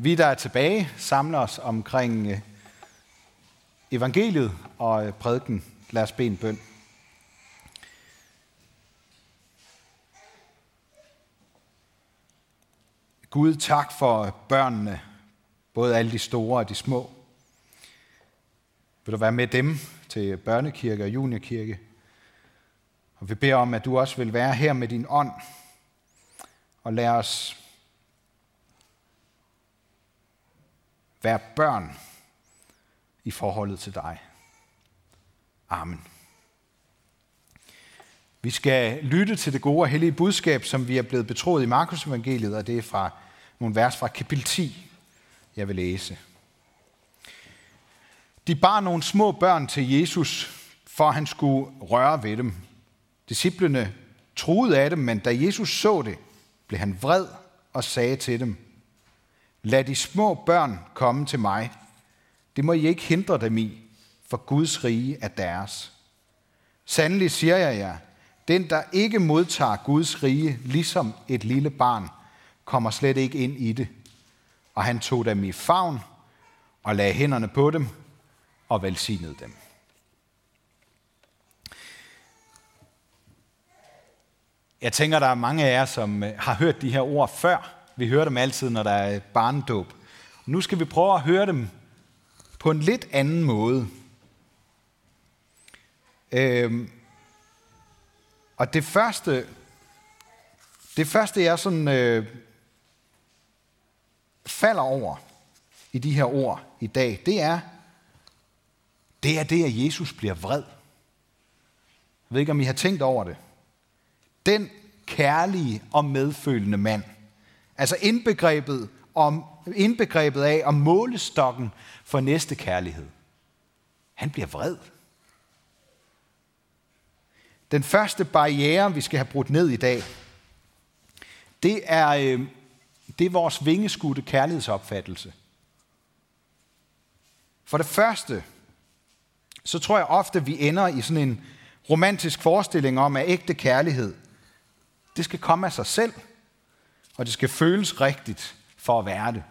Vi, der er tilbage, samler os omkring øh, evangeliet og øh, prædiken. Lad os bede en bøn. Gud, tak for børnene, både alle de store og de små. Vil du være med dem til børnekirke og juniorkirke? Og vi beder om, at du også vil være her med din ånd, og lad os være børn i forholdet til dig. Amen. Vi skal lytte til det gode og hellige budskab, som vi er blevet betroet i Markus evangeliet, og det er fra nogle vers fra kapitel 10, jeg vil læse. De bar nogle små børn til Jesus, for han skulle røre ved dem. Disciplene troede af dem, men da Jesus så det, blev han vred og sagde til dem, Lad de små børn komme til mig. Det må I ikke hindre dem i, for Guds rige er deres. Sandelig siger jeg jer, den der ikke modtager Guds rige ligesom et lille barn, kommer slet ikke ind i det. Og han tog dem i favn og lagde hænderne på dem og velsignede dem. Jeg tænker, der er mange af jer, som øh, har hørt de her ord før. Vi hører dem altid, når der er barndåb. Nu skal vi prøve at høre dem på en lidt anden måde. Øhm, og det første, det første jeg sådan øh, falder over i de her ord i dag, det er, det er det, at Jesus bliver vred. Jeg ved ikke, om I har tænkt over det. Den kærlige og medfølende mand. Altså indbegrebet, om, indbegrebet af om målestokken for næste kærlighed. Han bliver vred. Den første barriere, vi skal have brudt ned i dag, det er, øh, det er vores vingeskudte kærlighedsopfattelse. For det første, så tror jeg ofte, vi ender i sådan en romantisk forestilling om, at ægte kærlighed, det skal komme af sig selv, og det skal føles rigtigt for at være det.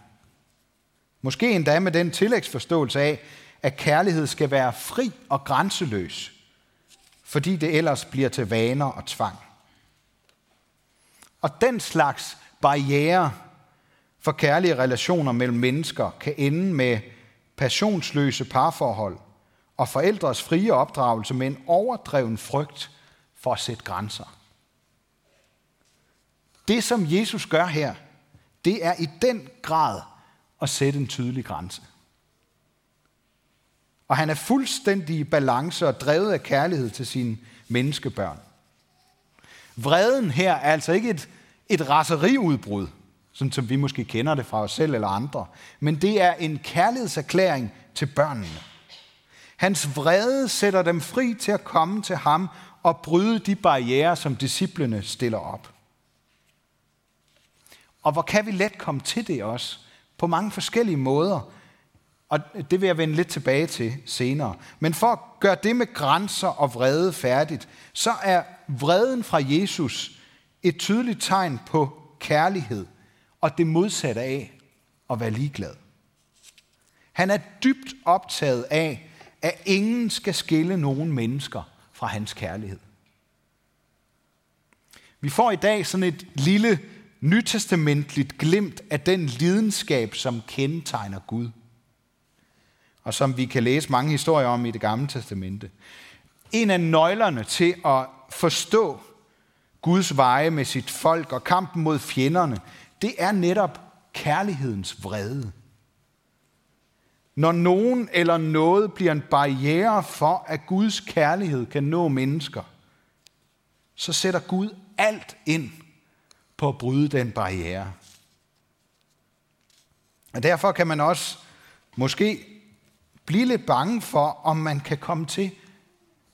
Måske endda med den tillægsforståelse af, at kærlighed skal være fri og grænseløs, fordi det ellers bliver til vaner og tvang. Og den slags barriere for kærlige relationer mellem mennesker kan ende med passionsløse parforhold og forældres frie opdragelse med en overdreven frygt for at sætte grænser. Det, som Jesus gør her, det er i den grad at sætte en tydelig grænse. Og han er fuldstændig i balance og drevet af kærlighed til sine menneskebørn. Vreden her er altså ikke et, et raseriudbrud, sådan som vi måske kender det fra os selv eller andre, men det er en kærlighedserklæring til børnene. Hans vrede sætter dem fri til at komme til ham og bryde de barriere, som disciplene stiller op. Og hvor kan vi let komme til det også? På mange forskellige måder. Og det vil jeg vende lidt tilbage til senere. Men for at gøre det med grænser og vrede færdigt, så er vreden fra Jesus et tydeligt tegn på kærlighed og det modsatte af at være ligeglad. Han er dybt optaget af, at ingen skal skille nogen mennesker fra hans kærlighed. Vi får i dag sådan et lille nytestamentligt glimt af den lidenskab, som kendetegner Gud. Og som vi kan læse mange historier om i det gamle testamente. En af nøglerne til at forstå Guds veje med sit folk og kampen mod fjenderne, det er netop kærlighedens vrede. Når nogen eller noget bliver en barriere for, at Guds kærlighed kan nå mennesker, så sætter Gud alt ind på at bryde den barriere. Og derfor kan man også måske blive lidt bange for, om man kan komme til,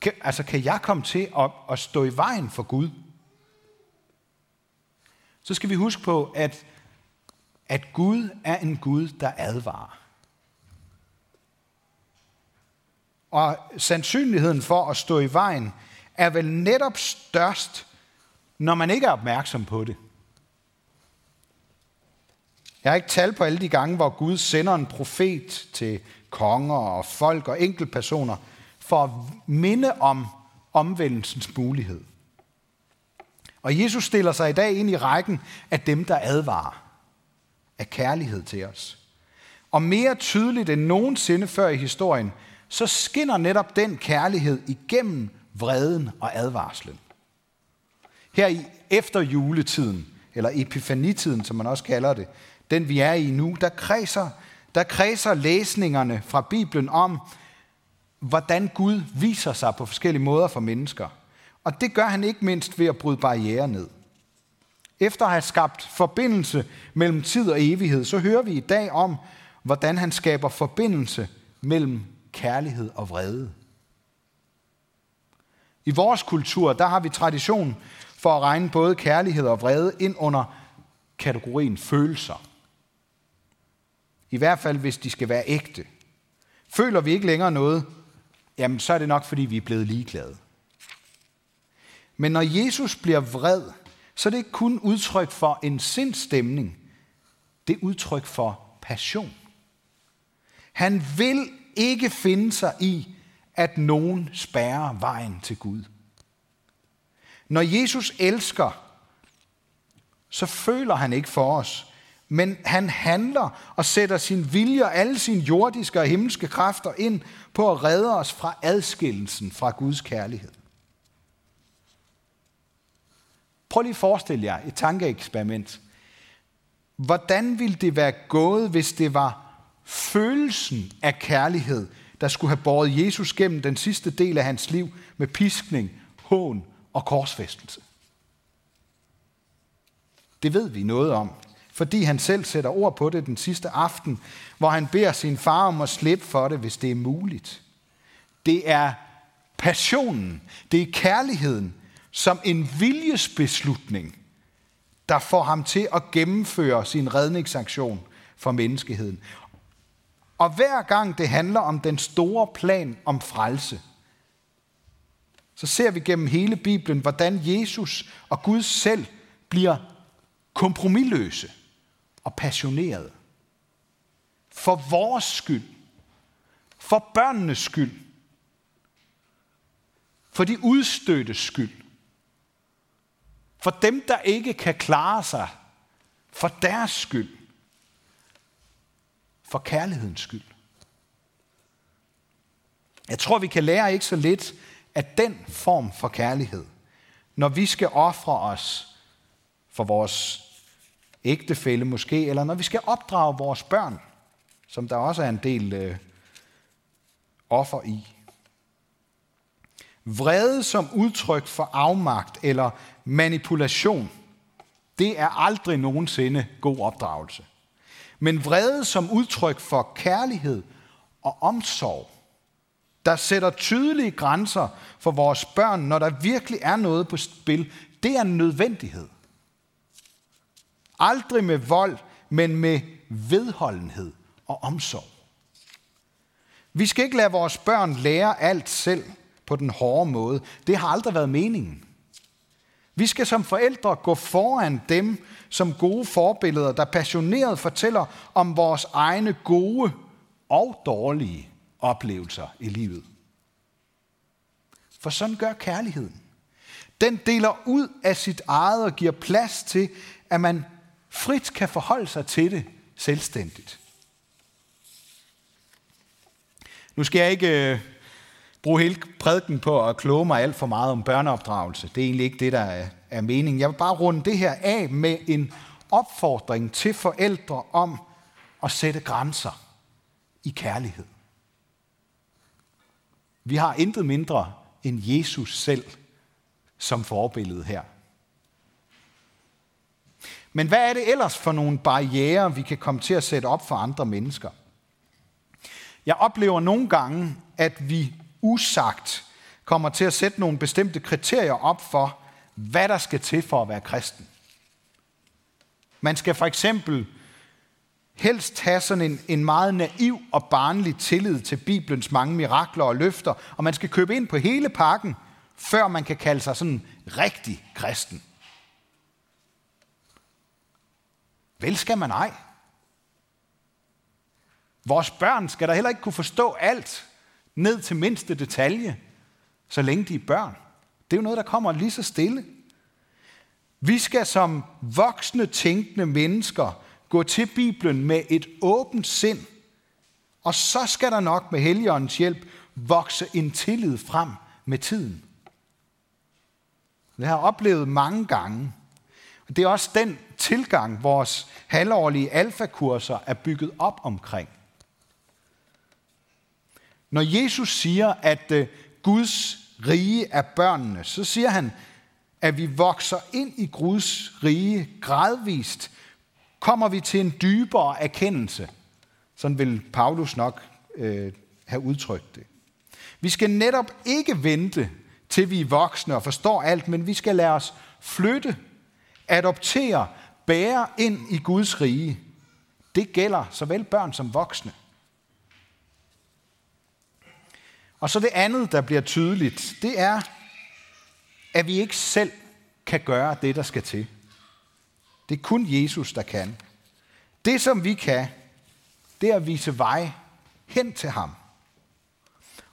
kan, altså kan jeg komme til at, at stå i vejen for Gud? Så skal vi huske på, at, at Gud er en Gud, der advarer. Og sandsynligheden for at stå i vejen er vel netop størst, når man ikke er opmærksom på det. Jeg har ikke tal på alle de gange, hvor Gud sender en profet til konger og folk og enkeltpersoner for at minde om omvendelsens mulighed. Og Jesus stiller sig i dag ind i rækken af dem, der advarer af kærlighed til os. Og mere tydeligt end nogensinde før i historien, så skinner netop den kærlighed igennem vreden og advarslen. Her i efter juletiden, eller epifanitiden, som man også kalder det, den vi er i nu, der kredser, der kredser læsningerne fra Bibelen om, hvordan Gud viser sig på forskellige måder for mennesker. Og det gør han ikke mindst ved at bryde barriere ned. Efter at have skabt forbindelse mellem tid og evighed, så hører vi i dag om, hvordan han skaber forbindelse mellem kærlighed og vrede. I vores kultur, der har vi tradition for at regne både kærlighed og vrede ind under kategorien følelser. I hvert fald, hvis de skal være ægte. Føler vi ikke længere noget, jamen så er det nok, fordi vi er blevet ligeglade. Men når Jesus bliver vred, så er det ikke kun udtryk for en sindstemning. Det er udtryk for passion. Han vil ikke finde sig i, at nogen spærrer vejen til Gud. Når Jesus elsker, så føler han ikke for os, men han handler og sætter sin vilje og alle sine jordiske og himmelske kræfter ind på at redde os fra adskillelsen fra Guds kærlighed. Prøv lige at forestille jer et tankeeksperiment. Hvordan ville det være gået, hvis det var følelsen af kærlighed, der skulle have båret Jesus gennem den sidste del af hans liv med piskning, hån og korsfæstelse? Det ved vi noget om, fordi han selv sætter ord på det den sidste aften, hvor han beder sin far om at slippe for det, hvis det er muligt. Det er passionen, det er kærligheden, som en viljesbeslutning, der får ham til at gennemføre sin redningsaktion for menneskeheden. Og hver gang det handler om den store plan om frelse, så ser vi gennem hele Bibelen, hvordan Jesus og Gud selv bliver kompromilløse og passioneret. For vores skyld. For børnenes skyld. For de udstøttes skyld. For dem, der ikke kan klare sig, for deres skyld. For kærlighedens skyld. Jeg tror, vi kan lære ikke så lidt af den form for kærlighed, når vi skal ofre os for vores ægtefælle måske, eller når vi skal opdrage vores børn, som der også er en del øh, offer i. Vrede som udtryk for afmagt eller manipulation, det er aldrig nogensinde god opdragelse. Men vrede som udtryk for kærlighed og omsorg, der sætter tydelige grænser for vores børn, når der virkelig er noget på spil, det er en nødvendighed. Aldrig med vold, men med vedholdenhed og omsorg. Vi skal ikke lade vores børn lære alt selv på den hårde måde. Det har aldrig været meningen. Vi skal som forældre gå foran dem som gode forbilleder, der passioneret fortæller om vores egne gode og dårlige oplevelser i livet. For sådan gør kærligheden. Den deler ud af sit eget og giver plads til, at man frit kan forholde sig til det selvstændigt. Nu skal jeg ikke øh, bruge hele prædiken på at kloge mig alt for meget om børneopdragelse. Det er egentlig ikke det, der er, er meningen. Jeg vil bare runde det her af med en opfordring til forældre om at sætte grænser i kærlighed. Vi har intet mindre end Jesus selv som forbillede her. Men hvad er det ellers for nogle barriere, vi kan komme til at sætte op for andre mennesker? Jeg oplever nogle gange, at vi usagt kommer til at sætte nogle bestemte kriterier op for, hvad der skal til for at være kristen. Man skal for eksempel helst have sådan en, en meget naiv og barnlig tillid til Bibelens mange mirakler og løfter, og man skal købe ind på hele pakken, før man kan kalde sig sådan rigtig kristen. Vel skal man ej. Vores børn skal der heller ikke kunne forstå alt, ned til mindste detalje, så længe de er børn. Det er jo noget, der kommer lige så stille. Vi skal som voksne, tænkende mennesker gå til Bibelen med et åbent sind, og så skal der nok med Helligåndens hjælp vokse en tillid frem med tiden. Det har jeg oplevet mange gange. Det er også den tilgang, vores halvårlige alfakurser er bygget op omkring. Når Jesus siger, at øh, Guds rige er børnene, så siger han, at vi vokser ind i Guds rige gradvist, kommer vi til en dybere erkendelse. Sådan vil Paulus nok øh, have udtrykt det. Vi skal netop ikke vente, til vi er voksne og forstår alt, men vi skal lade os flytte, adoptere, bære ind i Guds rige. Det gælder såvel børn som voksne. Og så det andet, der bliver tydeligt, det er, at vi ikke selv kan gøre det, der skal til. Det er kun Jesus, der kan. Det, som vi kan, det er at vise vej hen til ham.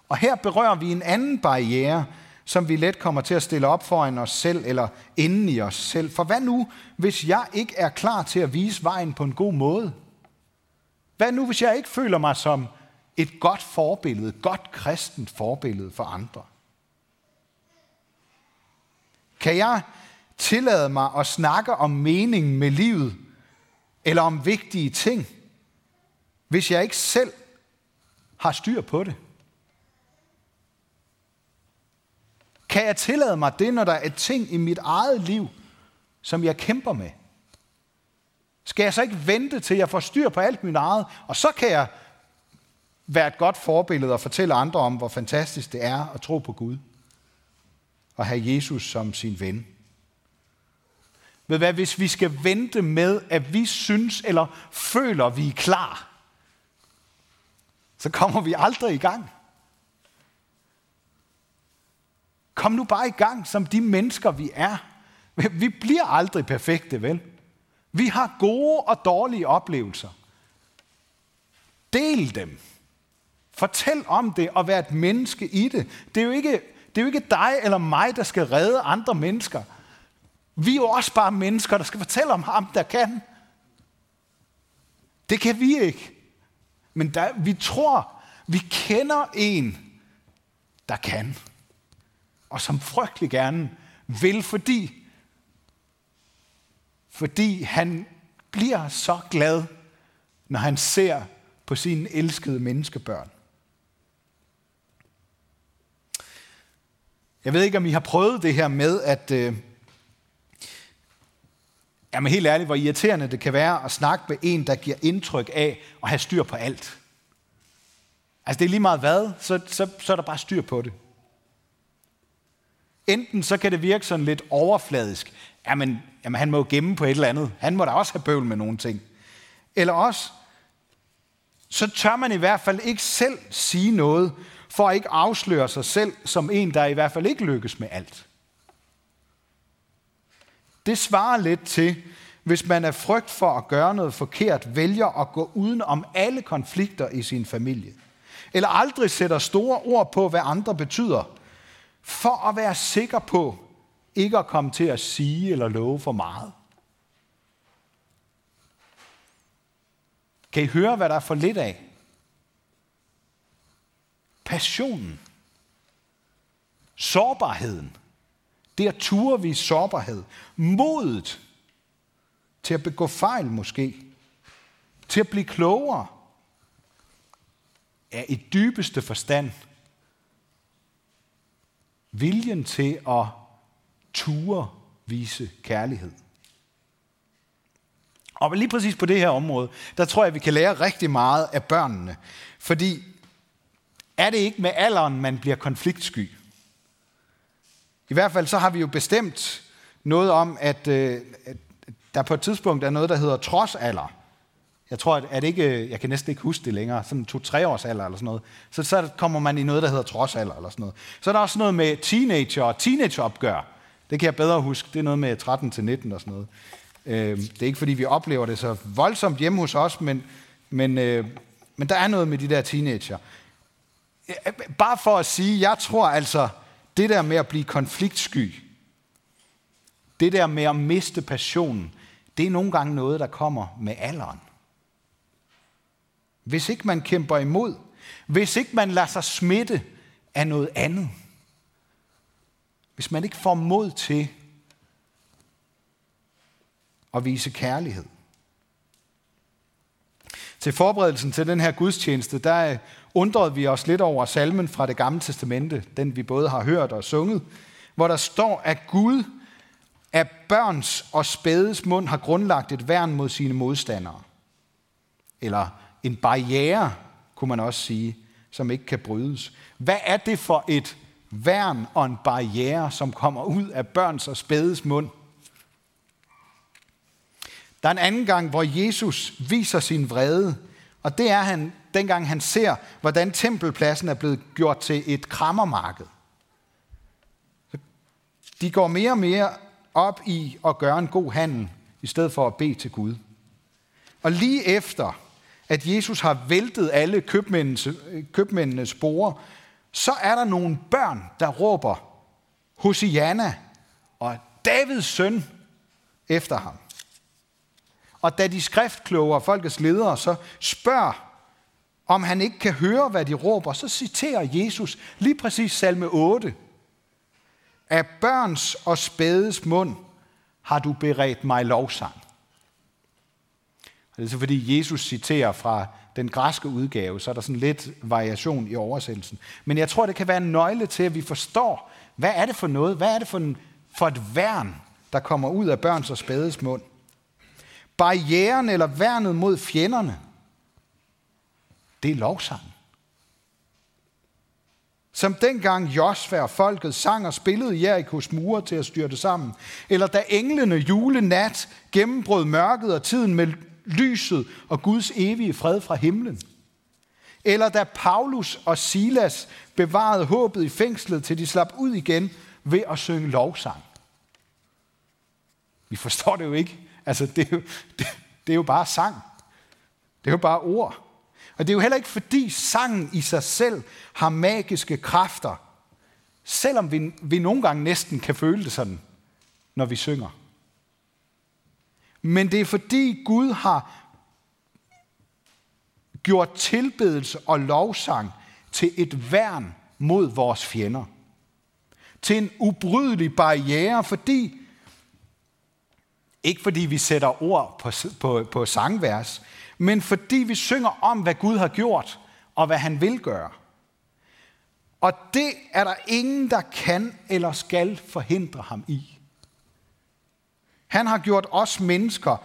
Og her berører vi en anden barriere, som vi let kommer til at stille op foran os selv eller inden i os selv. For hvad nu, hvis jeg ikke er klar til at vise vejen på en god måde? Hvad nu, hvis jeg ikke føler mig som et godt forbillede, et godt kristent forbillede for andre? Kan jeg tillade mig at snakke om meningen med livet, eller om vigtige ting, hvis jeg ikke selv har styr på det? Kan jeg tillade mig det, når der er ting i mit eget liv, som jeg kæmper med? Skal jeg så ikke vente til, jeg får styr på alt mit eget, og så kan jeg være et godt forbillede og fortælle andre om, hvor fantastisk det er at tro på Gud og have Jesus som sin ven. Ved hvad, hvis vi skal vente med, at vi synes eller føler, at vi er klar, så kommer vi aldrig i gang. Kom nu bare i gang som de mennesker, vi er. Vi bliver aldrig perfekte, vel? Vi har gode og dårlige oplevelser. Del dem. Fortæl om det og vær et menneske i det. Det er jo ikke, det er jo ikke dig eller mig, der skal redde andre mennesker. Vi er jo også bare mennesker, der skal fortælle om ham, der kan. Det kan vi ikke. Men der, vi tror, vi kender en, der kan og som frygtelig gerne vil, fordi, fordi han bliver så glad, når han ser på sine elskede menneskebørn. Jeg ved ikke, om I har prøvet det her med, at øh, jamen helt ærligt, hvor irriterende det kan være at snakke med en, der giver indtryk af at have styr på alt. Altså det er lige meget hvad, så, så, så er der bare styr på det. Enten så kan det virke sådan lidt overfladisk. Jamen, jamen han må jo gemme på et eller andet. Han må da også have bøvl med nogle ting. Eller også, så tør man i hvert fald ikke selv sige noget, for at ikke afsløre sig selv som en, der i hvert fald ikke lykkes med alt. Det svarer lidt til, hvis man er frygt for at gøre noget forkert, vælger at gå uden om alle konflikter i sin familie. Eller aldrig sætter store ord på, hvad andre betyder, for at være sikker på ikke at komme til at sige eller love for meget. Kan I høre, hvad der er for lidt af? Passionen. Sårbarheden. Det at ture vise sårbarhed. Modet til at begå fejl måske. Til at blive klogere. Er i dybeste forstand viljen til at ture vise kærlighed. Og lige præcis på det her område, der tror jeg, vi kan lære rigtig meget af børnene. Fordi er det ikke med alderen, man bliver konfliktsky? I hvert fald så har vi jo bestemt noget om, at, øh, at der på et tidspunkt er noget, der hedder trodsalder. Jeg tror, at, at ikke, øh, jeg kan næsten ikke huske det længere, sådan to-tre års alder eller sådan noget. Så, så kommer man i noget, der hedder trodsalder eller sådan noget. Så er der også noget med teenager og teenageopgør. Det kan jeg bedre huske. Det er noget med 13 til 19 og sådan noget. Øh, det er ikke, fordi vi oplever det så voldsomt hjemme hos os, men, men, øh, Men der er noget med de der teenager. Øh, bare for at sige, jeg tror altså, det der med at blive konfliktsky, det der med at miste passionen, det er nogle gange noget, der kommer med alderen. Hvis ikke man kæmper imod, hvis ikke man lader sig smitte af noget andet, hvis man ikke får mod til at vise kærlighed. Til forberedelsen til den her gudstjeneste, der øh, undrede vi os lidt over salmen fra det gamle testamente, den vi både har hørt og sunget, hvor der står, at Gud af børns og spædes mund har grundlagt et værn mod sine modstandere. Eller en barriere, kunne man også sige, som ikke kan brydes. Hvad er det for et værn og en barriere, som kommer ud af børns og spædes mund? Der er en anden gang, hvor Jesus viser sin vrede, og det er han, dengang han ser, hvordan tempelpladsen er blevet gjort til et krammermarked. De går mere og mere op i at gøre en god handel, i stedet for at bede til Gud. Og lige efter, at Jesus har væltet alle købmændenes, købmændenes borde, så er der nogle børn, der råber Hosianna og Davids søn efter ham. Og da de skriftkloge og folkets ledere så spørger, om han ikke kan høre, hvad de råber, så citerer Jesus lige præcis salme 8. Af børns og spædes mund har du beredt mig lovsang. Det er så fordi Jesus citerer fra den græske udgave, så er der sådan lidt variation i oversættelsen. Men jeg tror, det kan være en nøgle til, at vi forstår, hvad er det for noget? Hvad er det for, en, for et værn, der kommer ud af børns og spædes mund? Barrieren eller værnet mod fjenderne, det er lovsang. Som dengang Josva og folket sang og spillede Jerikos mure til at styrte sammen. Eller da englene julenat gennembrød mørket og tiden med lyset og Guds evige fred fra himlen. Eller da Paulus og Silas bevarede håbet i fængslet, til de slap ud igen ved at synge lovsang. Vi forstår det jo ikke. Altså, det er jo, det, det er jo bare sang. Det er jo bare ord. Og det er jo heller ikke fordi sangen i sig selv har magiske kræfter, selvom vi, vi nogle gange næsten kan føle det sådan, når vi synger. Men det er fordi Gud har gjort tilbedelse og lovsang til et værn mod vores fjender. Til en ubrydelig barriere, fordi ikke fordi vi sætter ord på, på, på sangvers, men fordi vi synger om, hvad Gud har gjort og hvad han vil gøre. Og det er der ingen, der kan eller skal forhindre ham i. Han har gjort os mennesker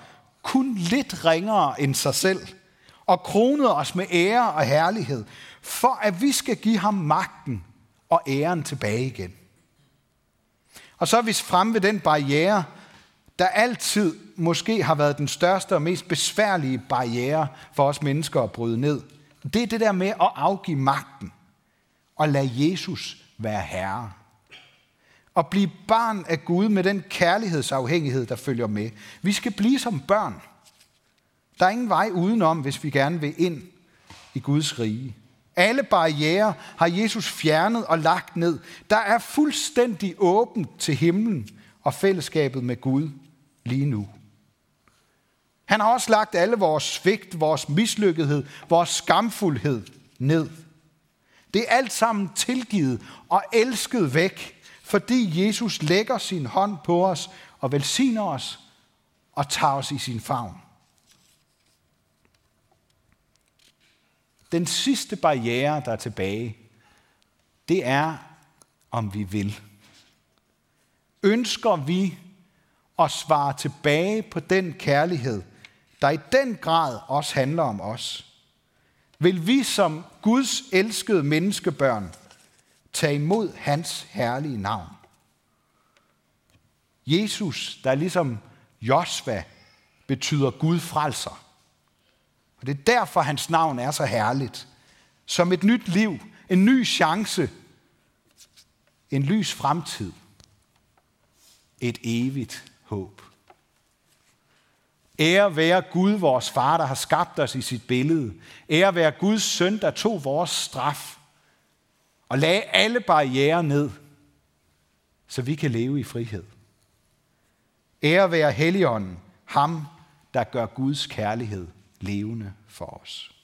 kun lidt ringere end sig selv, og kronet os med ære og herlighed, for at vi skal give ham magten og æren tilbage igen. Og så er vi fremme ved den barriere, der altid måske har været den største og mest besværlige barriere for os mennesker at bryde ned. Det er det der med at afgive magten og lade Jesus være herre. Og blive barn af Gud med den kærlighedsafhængighed, der følger med. Vi skal blive som børn. Der er ingen vej udenom, hvis vi gerne vil ind i Guds rige. Alle barriere har Jesus fjernet og lagt ned. Der er fuldstændig åbent til himlen og fællesskabet med Gud lige nu. Han har også lagt alle vores svigt, vores mislykkethed, vores skamfuldhed ned. Det er alt sammen tilgivet og elsket væk, fordi Jesus lægger sin hånd på os og velsigner os og tager os i sin favn. Den sidste barriere, der er tilbage, det er, om vi vil. Ønsker vi at svare tilbage på den kærlighed, der i den grad også handler om os? Vil vi som Guds elskede menneskebørn Tag imod hans herlige navn? Jesus, der ligesom Josva, betyder Gud frelser. Og det er derfor, hans navn er så herligt. Som et nyt liv, en ny chance, en lys fremtid, et evigt håb. Ære være Gud, vores far, der har skabt os i sit billede. Ære være Guds søn, der tog vores straf og lagde alle barriere ned, så vi kan leve i frihed. Ære være Helligånden, ham, der gør Guds kærlighed levende for os.